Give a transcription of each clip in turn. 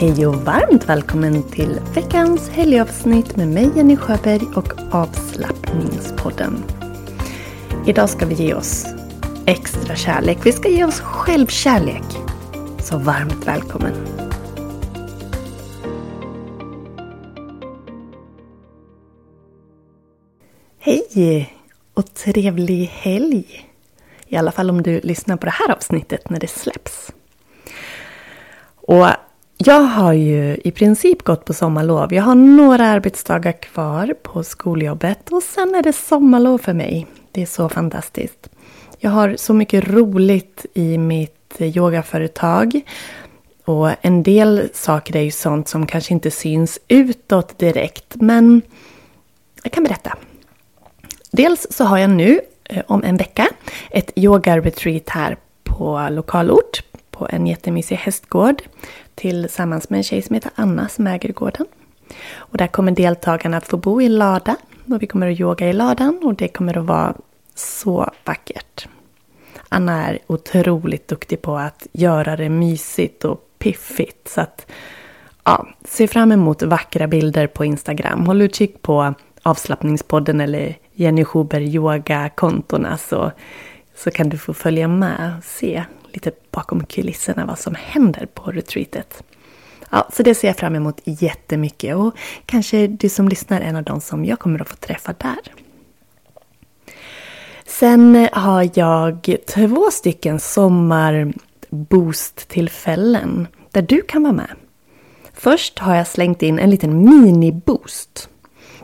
Hej och varmt välkommen till veckans helgavsnitt med mig Jenny Sjöberg och avslappningspodden. Idag ska vi ge oss extra kärlek. Vi ska ge oss självkärlek. Så varmt välkommen. Hej och trevlig helg. I alla fall om du lyssnar på det här avsnittet när det släpps. Och jag har ju i princip gått på sommarlov. Jag har några arbetsdagar kvar på skoljobbet och sen är det sommarlov för mig. Det är så fantastiskt. Jag har så mycket roligt i mitt yogaföretag. Och en del saker är ju sånt som kanske inte syns utåt direkt. Men jag kan berätta. Dels så har jag nu eh, om en vecka ett yoga-retreat här på lokalort på en jättemysig hästgård tillsammans med en tjej som heter Anna som äger gården. Och där kommer deltagarna att få bo i lada och vi kommer att yoga i ladan och det kommer att vara så vackert. Anna är otroligt duktig på att göra det mysigt och piffigt så att ja, se fram emot vackra bilder på Instagram. Håll utkik på avslappningspodden eller Jenny Schuber yoga-kontona så, så kan du få följa med och se lite bakom kulisserna vad som händer på retreatet. Ja, så det ser jag fram emot jättemycket och kanske du som lyssnar är en av de som jag kommer att få träffa där. Sen har jag två stycken sommarboost-tillfällen där du kan vara med. Först har jag slängt in en liten mini-boost.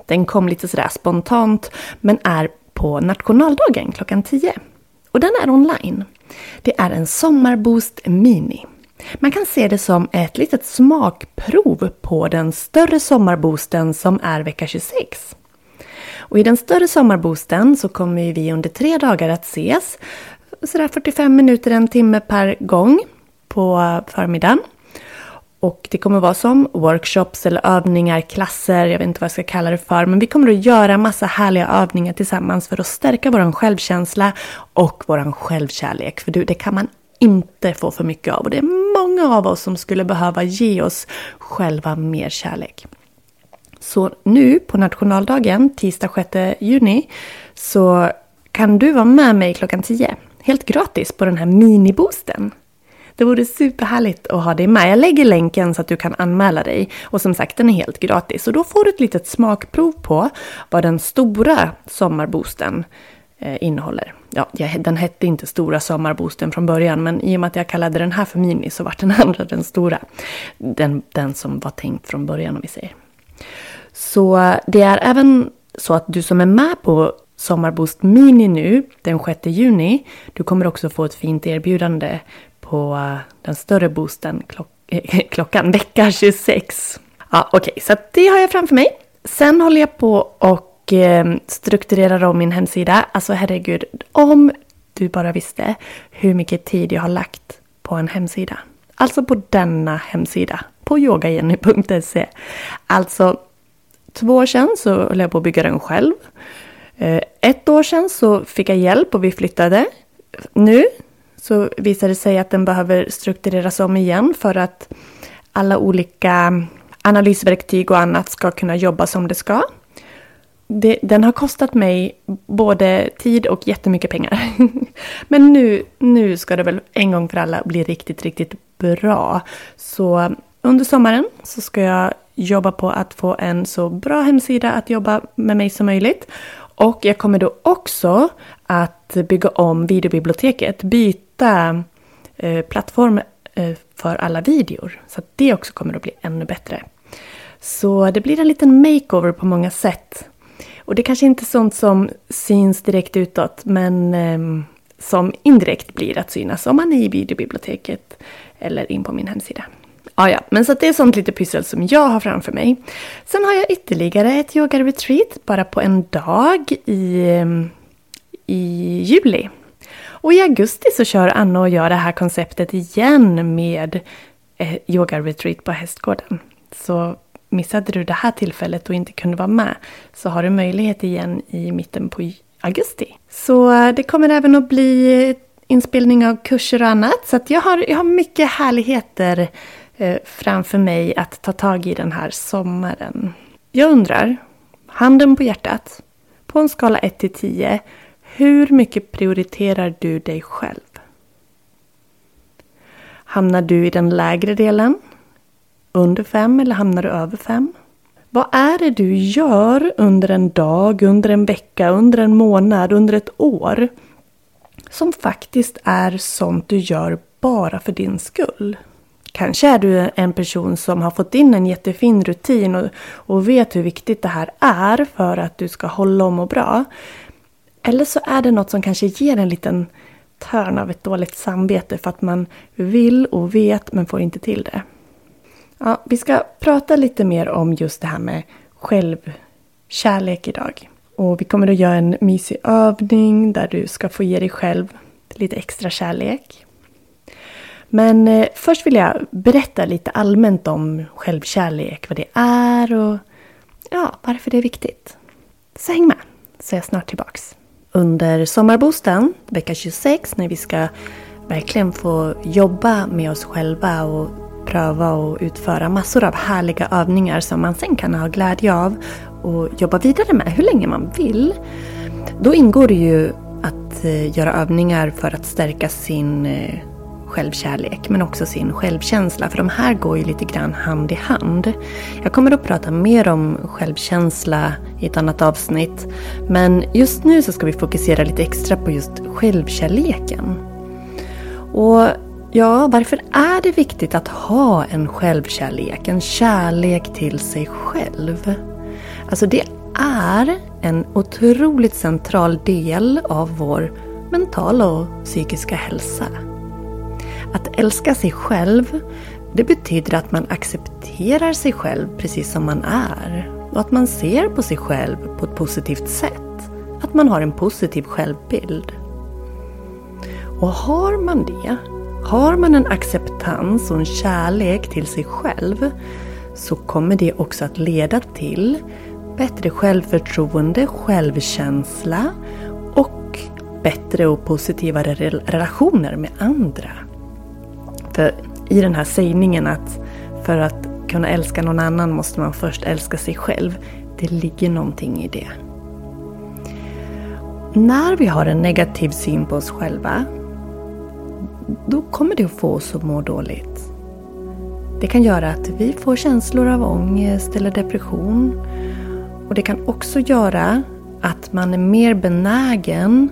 Den kom lite sådär spontant men är på nationaldagen klockan 10. Och den är online. Det är en Sommarboost Mini. Man kan se det som ett litet smakprov på den större sommarboosten som är vecka 26. Och i den större sommarboosten så kommer vi under tre dagar att ses. Sådär 45 minuter, en timme per gång på förmiddagen. Och det kommer vara som workshops eller övningar, klasser, jag vet inte vad jag ska kalla det för. Men vi kommer att göra massa härliga övningar tillsammans för att stärka vår självkänsla och vår självkärlek. För det kan man inte få för mycket av. Och det är många av oss som skulle behöva ge oss själva mer kärlek. Så nu på nationaldagen, tisdag 6 juni, så kan du vara med mig klockan 10. Helt gratis på den här miniboosten. Det vore superhärligt att ha dig med. Jag lägger länken så att du kan anmäla dig. Och som sagt, den är helt gratis. Och då får du ett litet smakprov på vad den stora sommarboosten eh, innehåller. Ja, den hette inte stora sommarboosten från början, men i och med att jag kallade den här för mini så vart den andra den stora. Den, den som var tänkt från början om vi säger. Så det är även så att du som är med på Sommarboost Mini nu den 6 juni, du kommer också få ett fint erbjudande på eh, den större boosten klock eh, klockan vecka 26. Ja, Okej, okay, så det har jag framför mig. Sen håller jag på och eh, strukturerar om min hemsida. Alltså herregud, om du bara visste hur mycket tid jag har lagt på en hemsida. Alltså på denna hemsida, på yogajenny.se. Alltså, två år sedan så höll jag på att bygga den själv. Eh, ett år sedan så fick jag hjälp och vi flyttade. Nu så visar det sig att den behöver struktureras om igen för att alla olika analysverktyg och annat ska kunna jobba som det ska. Det, den har kostat mig både tid och jättemycket pengar. Men nu, nu ska det väl en gång för alla bli riktigt, riktigt bra. Så under sommaren så ska jag jobba på att få en så bra hemsida att jobba med mig som möjligt. Och jag kommer då också att bygga om videobiblioteket, byta eh, plattform eh, för alla videor. Så att det också kommer att bli ännu bättre. Så det blir en liten makeover på många sätt. Och det kanske inte är sånt som syns direkt utåt, men eh, som indirekt blir att synas om man är i videobiblioteket eller in på min hemsida. Ah, ja, men så det är sånt lite pyssel som jag har framför mig. Sen har jag ytterligare ett yoga-retreat bara på en dag i, ehm, i juli. Och i augusti så kör Anna och jag det här konceptet igen med eh, yoga-retreat på Hästgården. Så missade du det här tillfället och inte kunde vara med så har du möjlighet igen i mitten på augusti. Så eh, det kommer även att bli eh, inspelning av kurser och annat. Så jag, har, jag har mycket härligheter eh, framför mig att ta tag i den här sommaren. Jag undrar, handen på hjärtat, på en skala 1 till 10, hur mycket prioriterar du dig själv? Hamnar du i den lägre delen? Under fem eller hamnar du över fem? Vad är det du gör under en dag, under en vecka, under en månad, under ett år som faktiskt är sånt du gör bara för din skull? Kanske är du en person som har fått in en jättefin rutin och, och vet hur viktigt det här är för att du ska hålla om och bra. Eller så är det något som kanske ger en liten törn av ett dåligt samvete för att man vill och vet men får inte till det. Ja, vi ska prata lite mer om just det här med självkärlek idag. Och vi kommer att göra en mysig övning där du ska få ge dig själv lite extra kärlek. Men eh, först vill jag berätta lite allmänt om självkärlek, vad det är och ja, varför det är viktigt. Så häng med, så är jag snart tillbaks. Under sommarbosten, vecka 26, när vi ska verkligen få jobba med oss själva och pröva och utföra massor av härliga övningar som man sen kan ha glädje av och jobba vidare med hur länge man vill. Då ingår det ju att eh, göra övningar för att stärka sin eh, självkärlek men också sin självkänsla. För de här går ju lite grann hand i hand. Jag kommer att prata mer om självkänsla i ett annat avsnitt. Men just nu så ska vi fokusera lite extra på just självkärleken. Och ja, varför är det viktigt att ha en självkärlek? En kärlek till sig själv? Alltså det är en otroligt central del av vår mentala och psykiska hälsa. Att älska sig själv, det betyder att man accepterar sig själv precis som man är. Och att man ser på sig själv på ett positivt sätt. Att man har en positiv självbild. Och har man det, har man en acceptans och en kärlek till sig själv så kommer det också att leda till bättre självförtroende, självkänsla och bättre och positivare relationer med andra. För i den här sägningen att för att kunna älska någon annan måste man först älska sig själv. Det ligger någonting i det. När vi har en negativ syn på oss själva, då kommer det att få oss att må dåligt. Det kan göra att vi får känslor av ångest eller depression. Och det kan också göra att man är mer benägen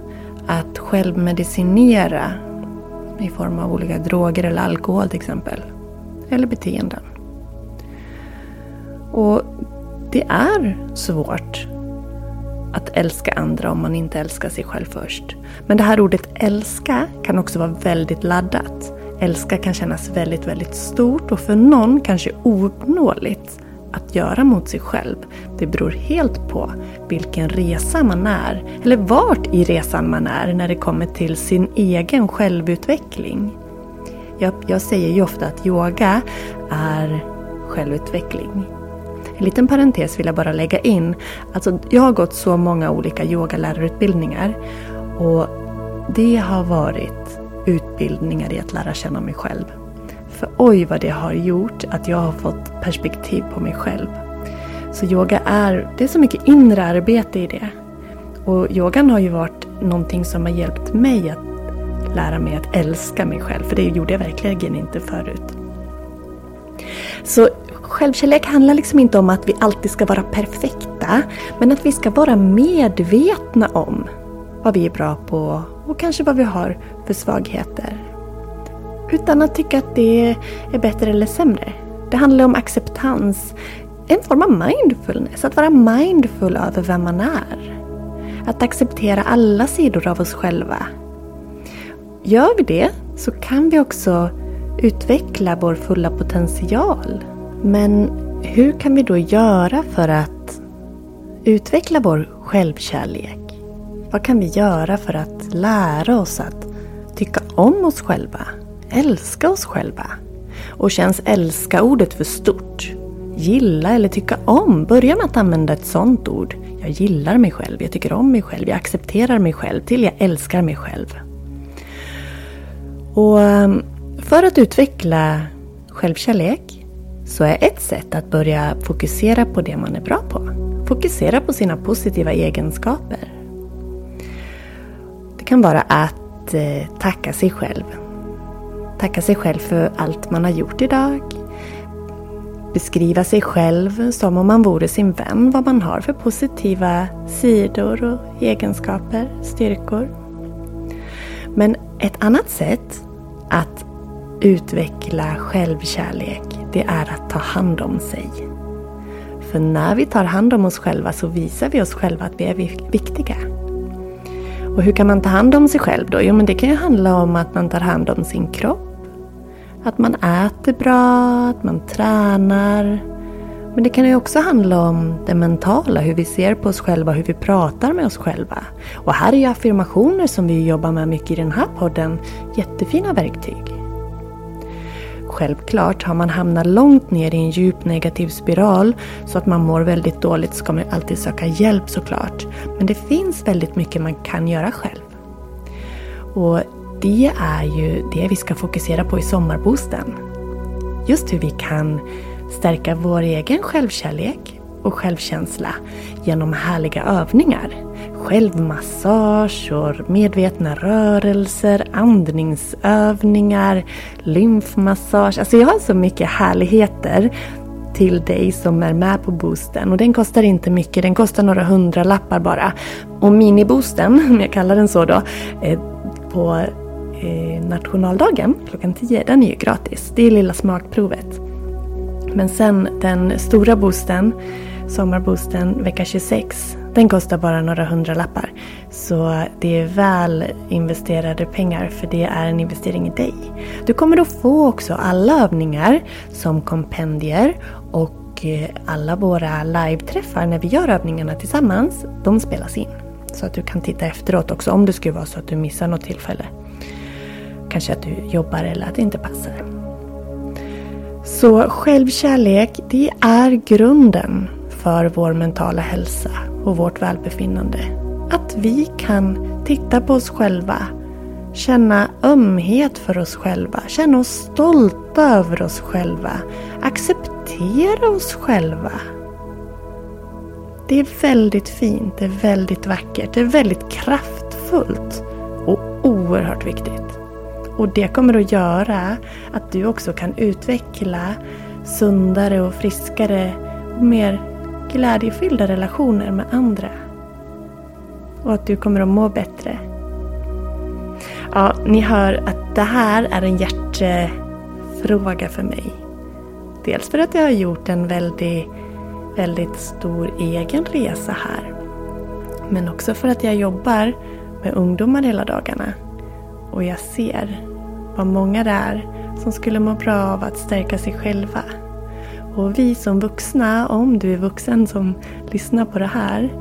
att självmedicinera i form av olika droger eller alkohol till exempel. Eller beteenden. Och det är svårt att älska andra om man inte älskar sig själv först. Men det här ordet älska kan också vara väldigt laddat. Älska kan kännas väldigt, väldigt stort och för någon kanske ouppnåeligt att göra mot sig själv. Det beror helt på vilken resa man är, eller vart i resan man är när det kommer till sin egen självutveckling. Jag, jag säger ju ofta att yoga är självutveckling. En liten parentes vill jag bara lägga in. Alltså, jag har gått så många olika yogalärarutbildningar. Och det har varit utbildningar i att lära känna mig själv. För oj vad det har gjort att jag har fått perspektiv på mig själv. Så yoga är, det är så mycket inre arbete i det. Och yogan har ju varit någonting som har hjälpt mig att lära mig att älska mig själv. För det gjorde jag verkligen inte förut. Så självkärlek handlar liksom inte om att vi alltid ska vara perfekta. Men att vi ska vara medvetna om vad vi är bra på och kanske vad vi har för svagheter. Utan att tycka att det är bättre eller sämre. Det handlar om acceptans. En form av mindfulness. Att vara mindful över vem man är. Att acceptera alla sidor av oss själva. Gör vi det så kan vi också utveckla vår fulla potential. Men hur kan vi då göra för att utveckla vår självkärlek? Vad kan vi göra för att lära oss att tycka om oss själva? Älska oss själva? Och känns älska ordet för stort? Gilla eller tycka om? Börja med att använda ett sånt ord. Jag gillar mig själv, jag tycker om mig själv, jag accepterar mig själv till jag älskar mig själv. Och ehm, för att utveckla självkärlek så är ett sätt att börja fokusera på det man är bra på. Fokusera på sina positiva egenskaper. Det kan vara att eh, tacka sig själv. Tacka sig själv för allt man har gjort idag. Beskriva sig själv som om man vore sin vän, vad man har för positiva sidor och egenskaper, styrkor. Men ett annat sätt att utveckla självkärlek, det är att ta hand om sig. För när vi tar hand om oss själva så visar vi oss själva att vi är viktiga. Och hur kan man ta hand om sig själv då? Jo, men det kan ju handla om att man tar hand om sin kropp. Att man äter bra, att man tränar. Men det kan ju också handla om det mentala, hur vi ser på oss själva, hur vi pratar med oss själva. Och här är ju affirmationer som vi jobbar med mycket i den här podden jättefina verktyg. Självklart, har man hamnat långt ner i en djup negativ spiral så att man mår väldigt dåligt ska man alltid söka hjälp såklart. Men det finns väldigt mycket man kan göra själv. Och det är ju det vi ska fokusera på i sommarboosten. Just hur vi kan stärka vår egen självkärlek och självkänsla genom härliga övningar. Självmassage och medvetna rörelser, andningsövningar, lymfmassage. Alltså jag har så mycket härligheter till dig som är med på boosten. Och den kostar inte mycket, den kostar några hundra lappar bara. Och miniboosten, om jag kallar den så då, eh, på eh, nationaldagen klockan 10, den är ju gratis. Det är lilla smakprovet. Men sen den stora boosten, sommarboosten vecka 26, den kostar bara några hundra lappar. Så det är väl investerade pengar för det är en investering i dig. Du kommer att få också alla övningar som kompendier och eh, alla våra live-träffar när vi gör övningarna tillsammans, de spelas in. Så att du kan titta efteråt också om det skulle vara så att du missar något tillfälle. Kanske att du jobbar eller att det inte passar. Så självkärlek, det är grunden för vår mentala hälsa och vårt välbefinnande. Att vi kan titta på oss själva, känna ömhet för oss själva, känna oss stolta över oss själva, acceptera oss själva. Det är väldigt fint, det är väldigt vackert, det är väldigt kraftfullt och oerhört viktigt. Och det kommer att göra att du också kan utveckla sundare och friskare och mer glädjefyllda relationer med andra. Och att du kommer att må bättre. Ja, ni hör att det här är en hjärtefråga för mig. Dels för att jag har gjort en väldigt, väldigt stor egen resa här. Men också för att jag jobbar med ungdomar hela dagarna. Och jag ser vad många det är som skulle må bra av att stärka sig själva. Och vi som vuxna, om du är vuxen som lyssnar på det här.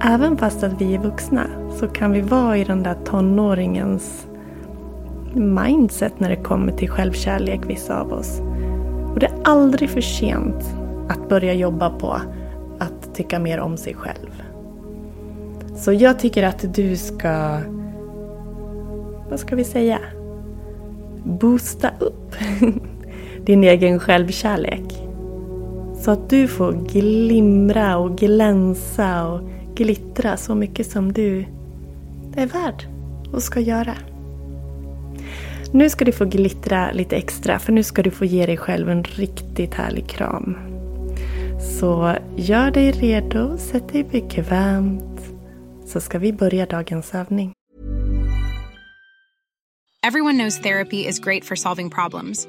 Även fast att vi är vuxna så kan vi vara i den där tonåringens mindset när det kommer till självkärlek, vissa av oss. Och det är aldrig för sent att börja jobba på att tycka mer om sig själv. Så jag tycker att du ska, vad ska vi säga, boosta upp din egen självkärlek. Så att du får glimra och glänsa och glittra så mycket som du är värd och ska göra. Nu ska du få glittra lite extra för nu ska du få ge dig själv en riktigt härlig kram. Så gör dig redo, sätt dig bekvämt så ska vi börja dagens övning. Everyone knows therapy is great for solving problems.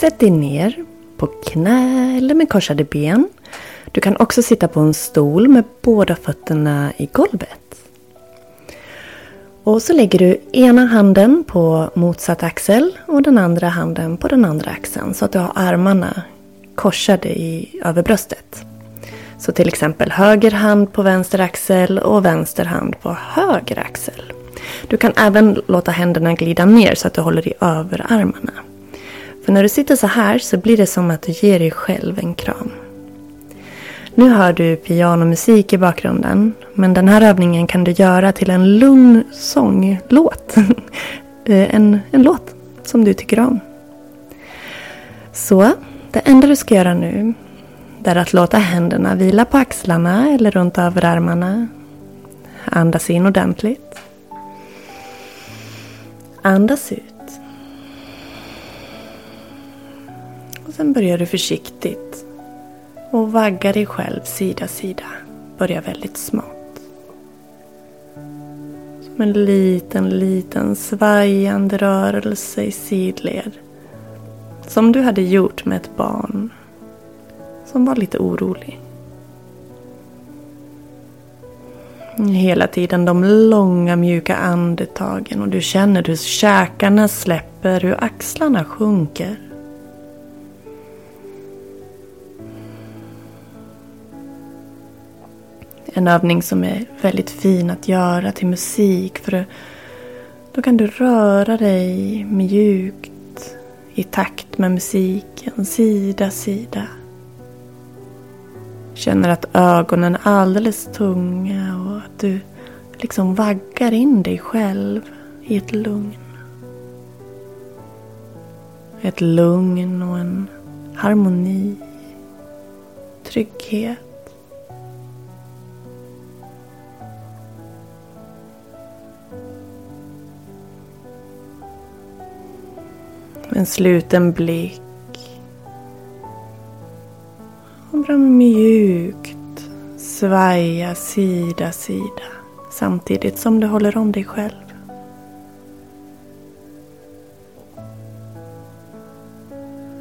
Sätt dig ner på knä eller med korsade ben. Du kan också sitta på en stol med båda fötterna i golvet. Och så lägger du ena handen på motsatt axel och den andra handen på den andra axeln så att du har armarna korsade i, över bröstet. Så till exempel höger hand på vänster axel och vänster hand på höger axel. Du kan även låta händerna glida ner så att du håller i överarmarna. För när du sitter så här så blir det som att du ger dig själv en kram. Nu hör du pianomusik i bakgrunden. Men den här övningen kan du göra till en lugn sånglåt. Eh, en, en låt som du tycker om. Så, det enda du ska göra nu är att låta händerna vila på axlarna eller runt överarmarna. Andas in ordentligt. Andas ut. Och sen börjar du försiktigt och vagga dig själv sida sida. Börja väldigt smått. Som en liten, liten svajande rörelse i sidled. Som du hade gjort med ett barn som var lite orolig. Hela tiden de långa mjuka andetagen och du känner hur käkarna släpper, hur axlarna sjunker. En övning som är väldigt fin att göra till musik. För då kan du röra dig mjukt i takt med musiken, sida, sida. Känner att ögonen är alldeles tunga och att du liksom vaggar in dig själv i ett lugn. Ett lugn och en harmoni. Trygghet. En sluten blick. Och bara mjukt svaja sida sida. Samtidigt som du håller om dig själv.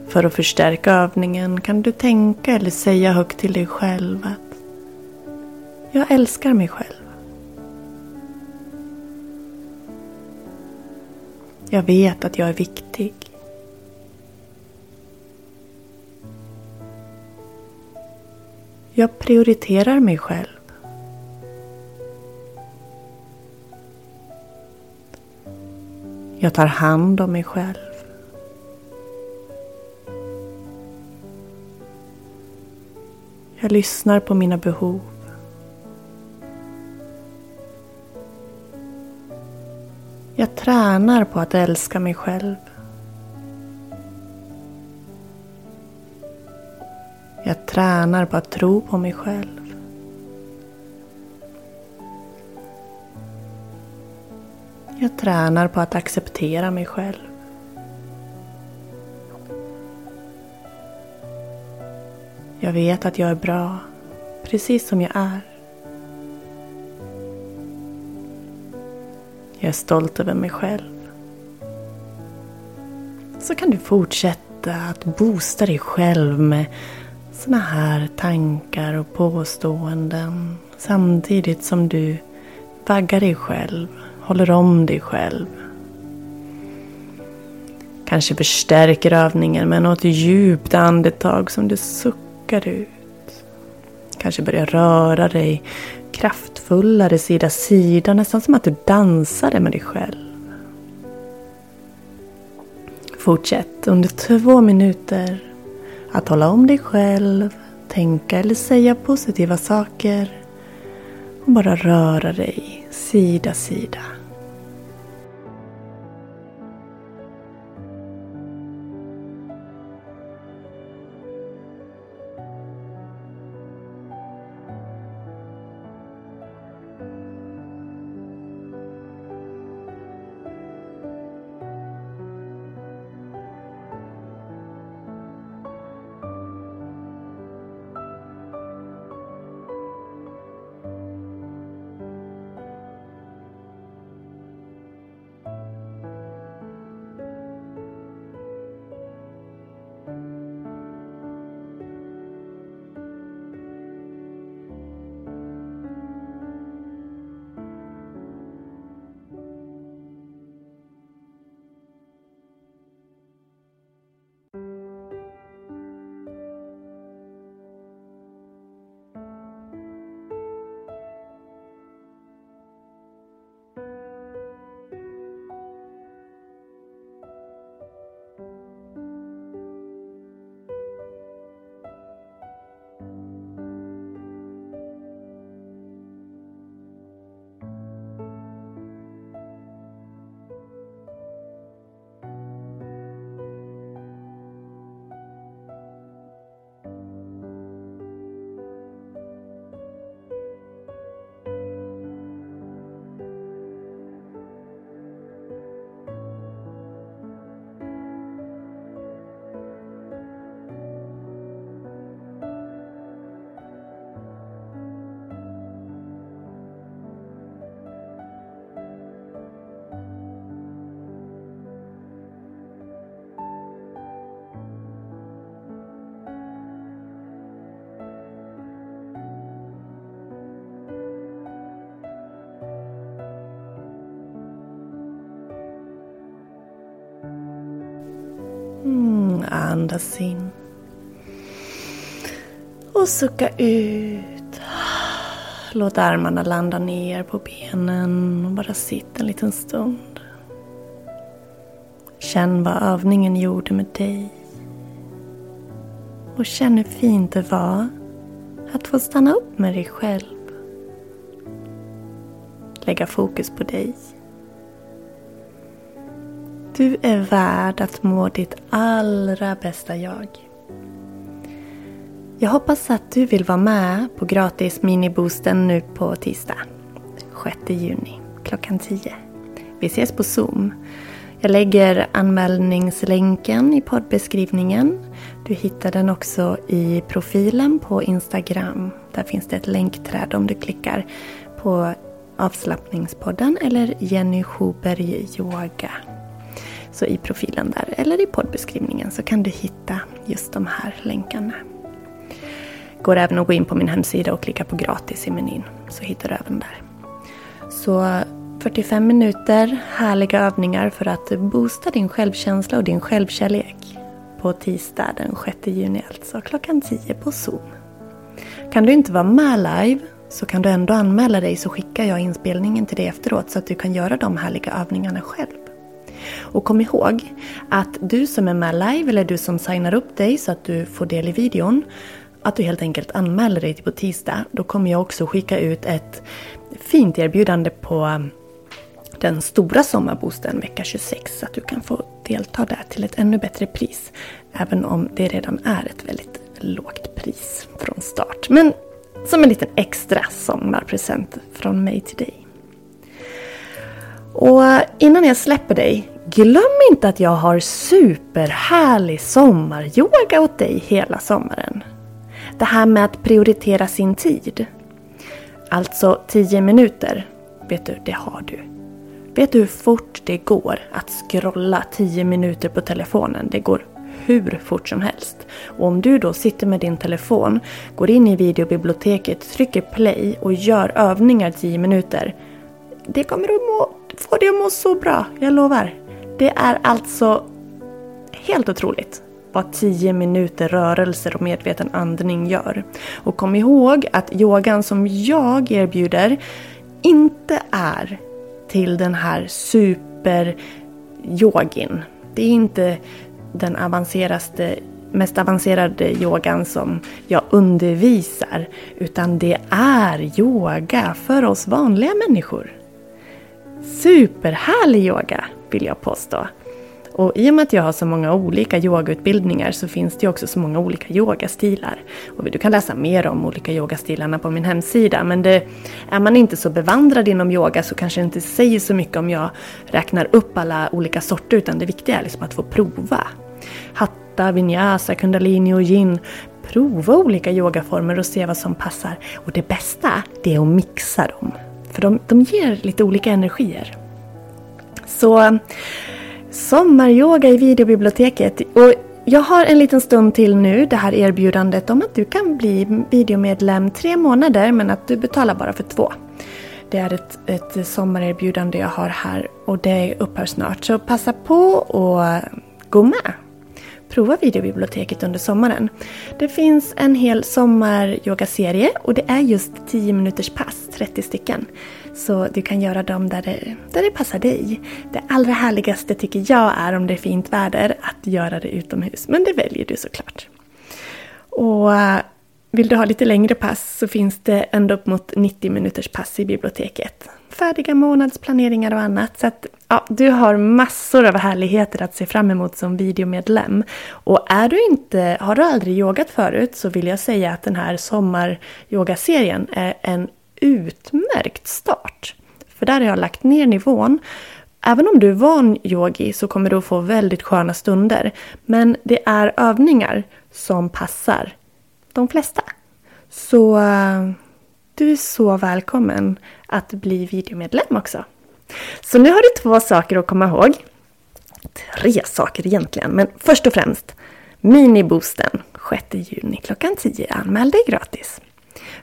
För att förstärka övningen kan du tänka eller säga högt till dig själv att jag älskar mig själv. Jag vet att jag är viktig. Jag prioriterar mig själv. Jag tar hand om mig själv. Jag lyssnar på mina behov. Jag tränar på att älska mig själv. Tränar på att tro på mig själv. Jag tränar på att acceptera mig själv. Jag vet att jag är bra, precis som jag är. Jag är stolt över mig själv. Så kan du fortsätta att boosta dig själv med såna här tankar och påståenden samtidigt som du vaggar dig själv, håller om dig själv. Kanske förstärker övningen med något djupt andetag som du suckar ut. Kanske börjar röra dig kraftfullare sida sida, nästan som att du dansade med dig själv. Fortsätt under två minuter att hålla om dig själv, tänka eller säga positiva saker och bara röra dig sida sida. Andas in. Och sucka ut. Låt armarna landa ner på benen och bara sitta en liten stund. Känn vad övningen gjorde med dig. Och känn hur fint det var att få stanna upp med dig själv. Lägga fokus på dig. Du är värd att må ditt allra bästa jag. Jag hoppas att du vill vara med på gratis miniboosten nu på tisdag 6 juni klockan 10. Vi ses på Zoom. Jag lägger anmälningslänken i poddbeskrivningen. Du hittar den också i profilen på Instagram. Där finns det ett länkträd om du klickar på avslappningspodden eller Jenny Schuberg Yoga. Så i profilen där eller i poddbeskrivningen så kan du hitta just de här länkarna. Går även att gå in på min hemsida och klicka på gratis i menyn så hittar du även där. Så 45 minuter härliga övningar för att boosta din självkänsla och din självkärlek på tisdag den 6 juni alltså klockan 10 på Zoom. Kan du inte vara med live så kan du ändå anmäla dig så skickar jag inspelningen till dig efteråt så att du kan göra de härliga övningarna själv. Och kom ihåg att du som är med live eller du som signar upp dig så att du får del i videon att du helt enkelt anmäler dig till på tisdag. Då kommer jag också skicka ut ett fint erbjudande på um, den stora sommarboosten vecka 26 så att du kan få delta där till ett ännu bättre pris. Även om det redan är ett väldigt lågt pris från start. Men som en liten extra sommarpresent från mig till dig. Och innan jag släpper dig, glöm inte att jag har superhärlig sommaryoga åt dig hela sommaren. Det här med att prioritera sin tid. Alltså 10 minuter. Vet du, det har du. Vet du hur fort det går att scrolla 10 minuter på telefonen? Det går hur fort som helst. Och om du då sitter med din telefon, går in i videobiblioteket, trycker play och gör övningar 10 minuter. Det kommer att må, får dig att må så bra, jag lovar. Det är alltså helt otroligt vad 10 minuter rörelser och medveten andning gör. Och kom ihåg att yogan som jag erbjuder inte är till den här superyogin. Det är inte den avancerade, mest avancerade yogan som jag undervisar. Utan det är yoga för oss vanliga människor. Superhärlig yoga vill jag påstå. Och i och med att jag har så många olika yogautbildningar så finns det också så många olika yogastilar. Och du kan läsa mer om olika yogastilarna på min hemsida. Men det, är man inte så bevandrad inom yoga så kanske det inte säger så mycket om jag räknar upp alla olika sorter. Utan det viktiga är liksom att få prova. Hatta, vinyasa, kundalini och yin. Prova olika yogaformer och se vad som passar. Och det bästa, det är att mixa dem. För de, de ger lite olika energier. Så sommaryoga i videobiblioteket. Och jag har en liten stund till nu det här erbjudandet om att du kan bli videomedlem tre månader men att du betalar bara för två. Det är ett, ett sommarerbjudande jag har här och det upphör snart. Så passa på och gå med. Prova videobiblioteket under sommaren. Det finns en hel sommaryogaserie och det är just 10 minuters pass, 30 stycken. Så du kan göra dem där det, där det passar dig. Det allra härligaste tycker jag är om det är fint väder att göra det utomhus. Men det väljer du såklart. Och eh, vill du ha lite längre pass så finns det ända upp mot 90 minuters pass i biblioteket. Färdiga månadsplaneringar och annat. Så att, ja, du har massor av härligheter att se fram emot som videomedlem. Och är du inte, har du aldrig yogat förut så vill jag säga att den här sommaryogaserien är en utmärkt start. För där har jag lagt ner nivån. Även om du är van yogi så kommer du att få väldigt sköna stunder. Men det är övningar som passar de flesta. Så uh, du är så välkommen att bli videomedlem också. Så nu har du två saker att komma ihåg. Tre saker egentligen, men först och främst Miniboosten 6 juni klockan 10. Anmäl dig gratis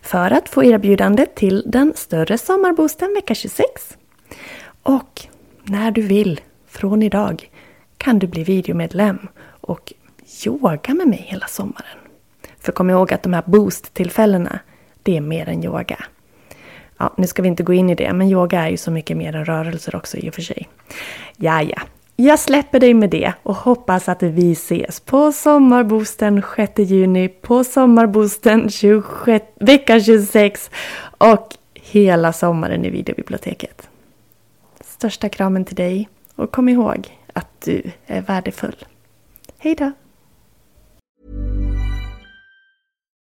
för att få erbjudandet till den större sommarboosten vecka 26. Och när du vill, från idag, kan du bli videomedlem och yoga med mig hela sommaren. För kom ihåg att de här boost-tillfällena, det är mer än yoga. Ja, nu ska vi inte gå in i det, men yoga är ju så mycket mer än rörelser också i och för sig. Ja, ja, jag släpper dig med det och hoppas att vi ses på Sommarboosten 6 juni, på Sommarboosten 26, vecka 26 och hela sommaren i videobiblioteket. Största kramen till dig och kom ihåg att du är värdefull. Hejdå!